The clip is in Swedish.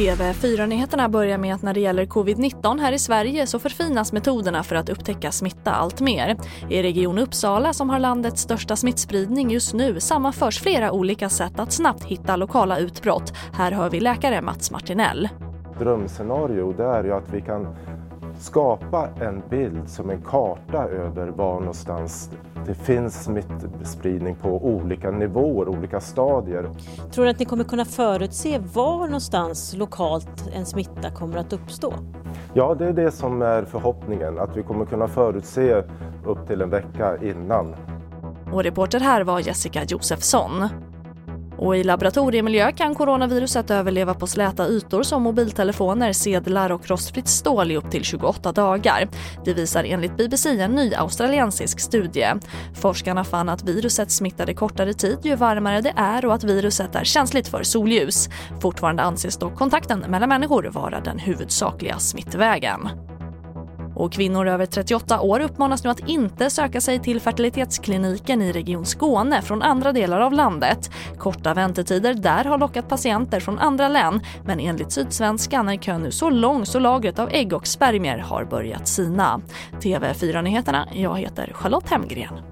TV4-nyheterna börjar med att när det gäller covid-19 här i Sverige så förfinas metoderna för att upptäcka smitta allt mer. I Region Uppsala, som har landets största smittspridning just nu, sammanförs flera olika sätt att snabbt hitta lokala utbrott. Här hör vi läkare Mats Martinell. Drömscenario det är ju att vi kan skapa en bild som en karta över var någonstans det finns smittspridning på olika nivåer, olika stadier. Tror du att ni kommer kunna förutse var någonstans lokalt en smitta kommer att uppstå? Ja, det är det som är förhoppningen, att vi kommer kunna förutse upp till en vecka innan. Och reporter här var Jessica Josefsson. Och i laboratoriemiljö kan coronaviruset överleva på släta ytor som mobiltelefoner, sedlar och rostfritt stål i upp till 28 dagar. Det visar enligt BBC en ny australiensisk studie. Forskarna fann att viruset smittade kortare tid ju varmare det är och att viruset är känsligt för solljus. Fortfarande anses dock kontakten mellan människor vara den huvudsakliga smittvägen. Och kvinnor över 38 år uppmanas nu att inte söka sig till fertilitetskliniken i Region Skåne från andra delar av landet. Korta väntetider där har lockat patienter från andra län men enligt Sydsvenskan är kön nu så lång så lagret av ägg och spermier har börjat sina. TV4-nyheterna, jag heter Charlotte Hemgren.